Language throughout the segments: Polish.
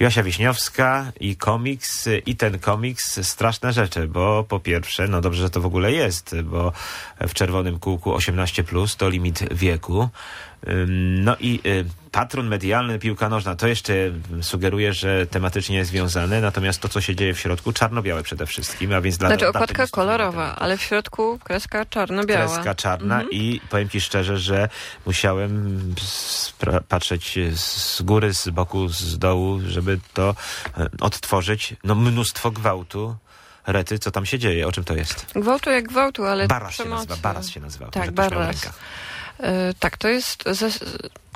Josia Wiśniowska i komiks, i ten komiks straszne rzeczy, bo po pierwsze, no dobrze, że to w ogóle jest, bo w czerwonym kółku 18 plus to limit wieku. No i y, patron medialny, piłka nożna, to jeszcze sugeruje, że tematycznie związane, natomiast to, co się dzieje w środku, czarno-białe przede wszystkim, a więc dla Znaczy okładka kolorowa, ale w środku kreska czarno-biała. Kreska czarna mhm. i powiem ci szczerze, że musiałem patrzeć z góry, z boku, z dołu, żeby to e, odtworzyć. No mnóstwo gwałtu. Rety, co tam się dzieje? O czym to jest? Gwałtu jak gwałtu, ale Baras się nazywa, Baras się nazywa. Tak, Baras. E, tak, to jest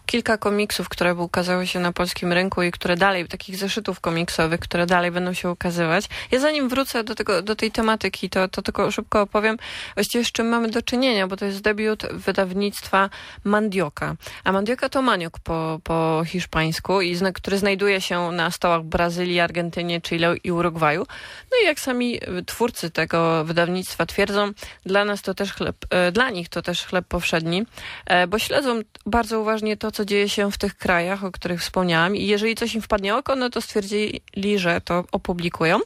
kilka komiksów, które ukazały się na polskim rynku i które dalej, takich zeszytów komiksowych, które dalej będą się ukazywać. Ja zanim wrócę do, tego, do tej tematyki, to, to tylko szybko opowiem właściwie z czym mamy do czynienia, bo to jest debiut wydawnictwa Mandioka. A Mandioka to maniok po, po hiszpańsku, i zna, który znajduje się na stołach Brazylii, Argentynie, Chile i Urugwaju. No i jak sami twórcy tego wydawnictwa twierdzą, dla nas to też chleb, e, dla nich to też chleb powszedni, e, bo śledzą bardzo uważnie to, co dzieje się w tych krajach, o których wspomniałam i jeżeli coś im wpadnie oko, no to stwierdzili, że to opublikują.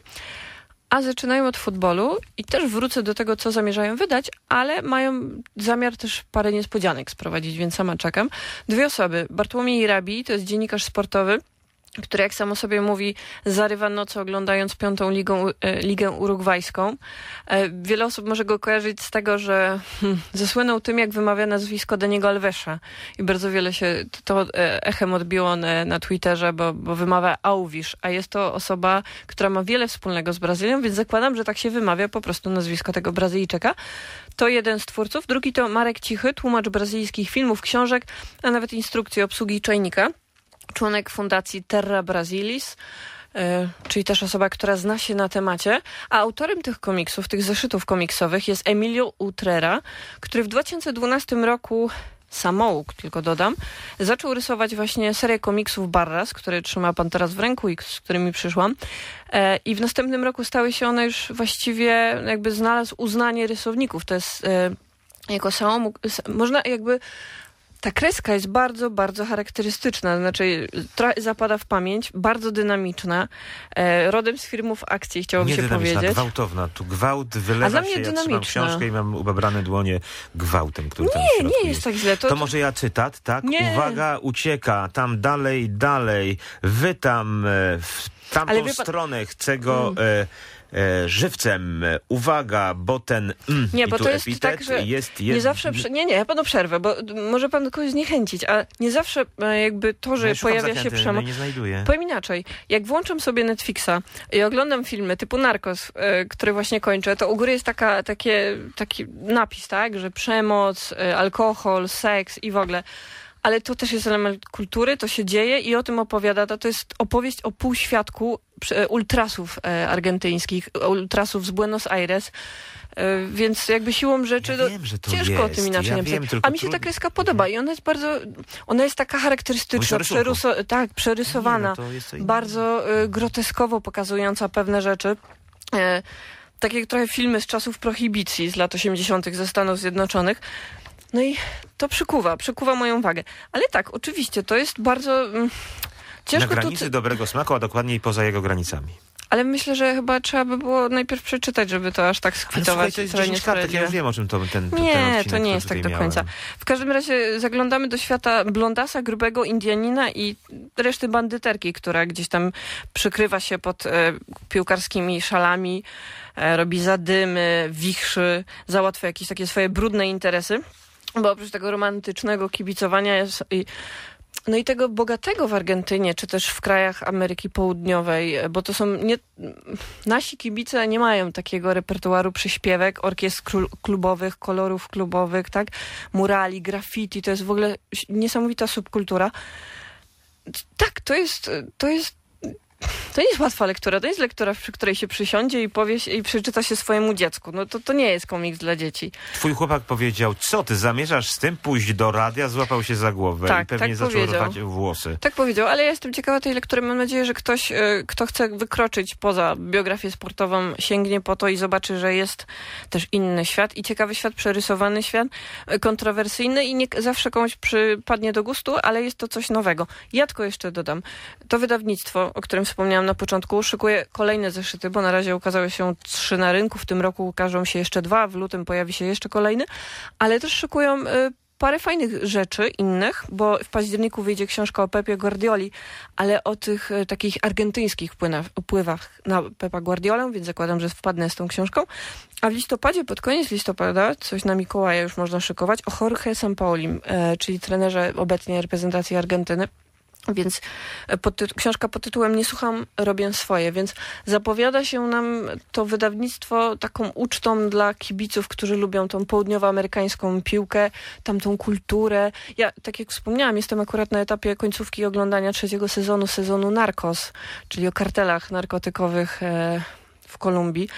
A zaczynają od futbolu i też wrócę do tego, co zamierzają wydać, ale mają zamiar też parę niespodzianek sprowadzić, więc sama czekam. Dwie osoby. Bartłomiej Rabi, to jest dziennikarz sportowy, który jak samo sobie mówi, zarywa noce oglądając piątą ligą, e, ligę urugwajską. E, wiele osób może go kojarzyć z tego, że hmm, zasłynął tym, jak wymawia nazwisko Daniego Alvesa i bardzo wiele się to e, echem odbiło na, na Twitterze, bo, bo wymawia Auwisz, a jest to osoba, która ma wiele wspólnego z Brazylią, więc zakładam, że tak się wymawia po prostu nazwisko tego Brazylijczyka. To jeden z twórców, drugi to Marek Cichy, tłumacz brazylijskich filmów, książek, a nawet instrukcji obsługi czajnika członek fundacji Terra Brasilis, e, czyli też osoba, która zna się na temacie, a autorem tych komiksów, tych zeszytów komiksowych jest Emilio Utrera, który w 2012 roku samouk, tylko dodam, zaczął rysować właśnie serię komiksów Barras, które trzyma pan teraz w ręku i z którymi przyszłam. E, I w następnym roku stały się one już właściwie, jakby znalazł uznanie rysowników. To jest e, jako samouk, można jakby ta kreska jest bardzo, bardzo charakterystyczna, znaczy zapada w pamięć, bardzo dynamiczna, e, rodem z filmów akcji, chciałoby się powiedzieć. gwałtowna, tu gwałt wylewa A dla mnie się, dynamiczna. ja książkę i mam ubabrane dłonie gwałtem, który tam Nie, nie jest tak źle. To, to może ja cytat, tak? Nie. Uwaga, ucieka, tam dalej, dalej, wy tam e, w tamtą pan... stronę, chcę go... Mm. E, żywcem. Uwaga, bo ten mm, Nie, bo to jest tak, że jest, jest... nie zawsze... Nie, nie, ja panu przerwę, bo może pan kogoś zniechęcić, a nie zawsze e, jakby to, że no, pojawia się przemoc... No nie znajduję. Powiem inaczej. Jak włączam sobie Netflixa i oglądam filmy typu Narcos, e, który właśnie kończę, to u góry jest taka, takie, taki napis, tak, że przemoc, e, alkohol, seks i w ogóle ale to też jest element kultury, to się dzieje i o tym opowiada. To, to jest opowieść o półświadku e, ultrasów e, argentyńskich, ultrasów z Buenos Aires. E, więc jakby siłą rzeczy ja wiem, ciężko jest. o tym inaczej ja napisać. A mi się ta kreska podoba i ona jest bardzo, ona jest taka charakterystyczna, przeryso, tak, przerysowana, nie, no bardzo groteskowo pokazująca pewne rzeczy. Y, tak jak trochę filmy z czasów prohibicji z lat 80. ze Stanów Zjednoczonych. No i to przykuwa, przykuwa moją uwagę. Ale tak, oczywiście, to jest bardzo... Mm, ciężko Na granicy tu... dobrego smaku, a dokładniej poza jego granicami. Ale myślę, że chyba trzeba by było najpierw przeczytać, żeby to aż tak skwitować. Ale słuchaj, to jest 10 kartek, ja już wiem o czym to ten, Nie, ten odcinek, to nie jest tak do końca. W każdym razie zaglądamy do świata blondasa, grubego Indianina i reszty bandyterki, która gdzieś tam przykrywa się pod e, piłkarskimi szalami, e, robi zadymy, wichrzy, załatwia jakieś takie swoje brudne interesy. Bo oprócz tego romantycznego kibicowania jest i no i tego bogatego w Argentynie, czy też w krajach Ameryki Południowej, bo to są nie, nasi kibice nie mają takiego repertuaru przyśpiewek, orkiestr klubowych, kolorów klubowych, tak? Murali, graffiti, to jest w ogóle niesamowita subkultura. Tak, to jest, to jest to nie jest łatwa lektura, to jest lektura, przy której się przysiądzie i powie i przeczyta się swojemu dziecku. No to, to nie jest komiks dla dzieci. Twój chłopak powiedział, co ty zamierzasz z tym pójść do radia, złapał się za głowę Tak, i pewnie tak zaczął powiedział. rwać włosy. Tak powiedział, ale ja jestem ciekawa tej lektury. Mam nadzieję, że ktoś, e, kto chce wykroczyć poza biografię sportową, sięgnie po to i zobaczy, że jest też inny świat i ciekawy świat, przerysowany świat, e, kontrowersyjny i nie zawsze komuś przypadnie do gustu, ale jest to coś nowego. Ja tylko jeszcze dodam. To wydawnictwo, o którym wspomniałam na początku, szykuje kolejne zeszyty, bo na razie ukazały się trzy na rynku. W tym roku ukażą się jeszcze dwa, w lutym pojawi się jeszcze kolejny, ale też szykują e, parę fajnych rzeczy innych, bo w październiku wyjdzie książka o Pepie Guardioli, ale o tych e, takich argentyńskich wpłynach, wpływach na Pepa Guardiolę, więc zakładam, że wpadnę z tą książką. A w listopadzie, pod koniec listopada, coś na Mikołaja już można szykować, o Jorge Sampaolim, e, czyli trenerze obecnie reprezentacji Argentyny. Więc pod książka pod tytułem Nie słucham, robię swoje. Więc zapowiada się nam to wydawnictwo taką ucztą dla kibiców, którzy lubią tą południowoamerykańską piłkę, tamtą kulturę. Ja, tak jak wspomniałam, jestem akurat na etapie końcówki oglądania trzeciego sezonu, sezonu Narcos, czyli o kartelach narkotykowych e, w Kolumbii.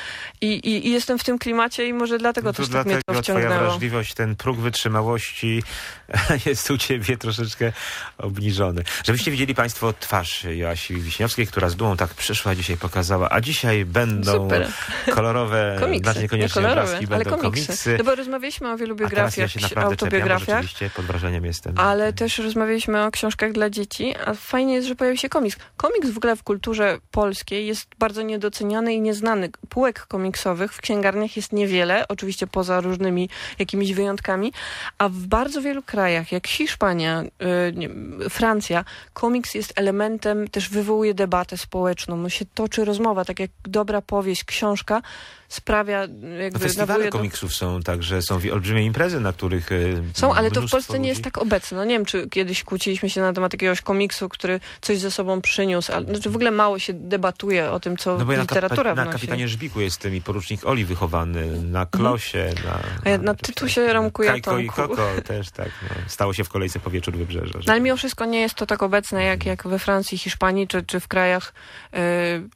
I, i, I jestem w tym klimacie i może dlatego No to też tak mnie to dlatego twoja wciągnęło. wrażliwość, ten próg wytrzymałości jest u ciebie troszeczkę obniżony. Żebyście widzieli państwo twarz Joasi Wiśniowskiej, która z dumą tak przyszła, dzisiaj pokazała, a dzisiaj będą Super. kolorowe, Komiksy, znaczy nie niekoniecznie kolorowe, obrazki, ale będą komiksy. komiksy. No bo rozmawialiśmy o wielu biografiach, ja naprawdę czepiam, autobiografiach. rzeczywiście pod wrażeniem jestem. Ale też rozmawialiśmy o książkach dla dzieci, a fajnie jest, że pojawił się komiks. Komiks w ogóle w kulturze polskiej jest bardzo niedoceniany i nieznany. Półek komiksowych w księgarniach jest niewiele, oczywiście poza różnymi jakimiś wyjątkami, a w bardzo wielu krajach, jak Hiszpania, y, nie, Francja, komiks jest elementem, też wywołuje debatę społeczną. No się toczy rozmowa, tak jak dobra powieść, książka sprawia, No, jakby festiwale nawołuje do komiksów są także, są olbrzymie imprezy, na których e, Są, ale to w Polsce nie jest ludzi- tak obecne. No nie wiem, czy kiedyś kłóciliśmy się na temat jakiegoś komiksu, który coś ze sobą przyniósł, ale znaczy w ogóle mało się debatuje o tym, co No ja literatura na wnosi. Kapitanie Żbiku jestem i porucznik Oli wychowany, na Klosie, na... A ja na Tytusie, Romku, Kajko i. Koko też, tak. No. Stało się w kolejce po wieczór wybrzeża. No, ale mimo wszystko nie jest to tak obecne jak, jak we Francji, Hiszpanii czy, czy w krajach y,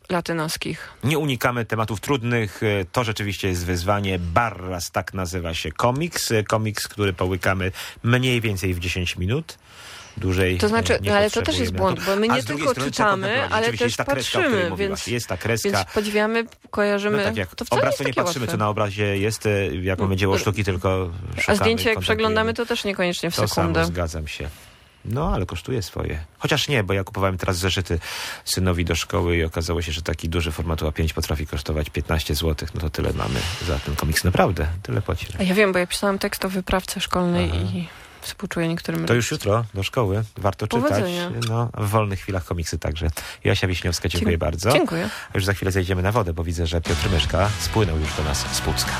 latynoskich. Nie unikamy tematów trudnych. To rzeczywiście jest wyzwanie. Barras, tak nazywa się komiks. Komiks, który połykamy mniej więcej w 10 minut. Dłużej To znaczy, e, no ale to też jest błąd, bo my nie tylko czytamy, ale też ta patrzymy, więc, Jest ta kreska. więc podziwiamy, kojarzymy. No tak jak to obraz to nie patrzymy, łatwe. co na obrazie jest, e, jak mamy dzieło sztuki, tylko A zdjęcie jak przeglądamy, to też niekoniecznie w To sekundę. samo, zgadzam się. No, ale kosztuje swoje. Chociaż nie, bo ja kupowałem teraz zeszyty synowi do szkoły i okazało się, że taki duży format A5 potrafi kosztować 15 zł. No to tyle mamy za ten komiks. Naprawdę, tyle płacimy. A ja wiem, bo ja pisałam tekst o wyprawce szkolnej Aha. i współczuję niektórym To już jutro do szkoły. Warto Powodzenia. czytać. No, w wolnych chwilach komiksy także. Jasia Wiśniowska, dziękuję Dzie- bardzo. Dziękuję. A już za chwilę zejdziemy na wodę, bo widzę, że Piotr Myszka spłynął już do nas z Pucka.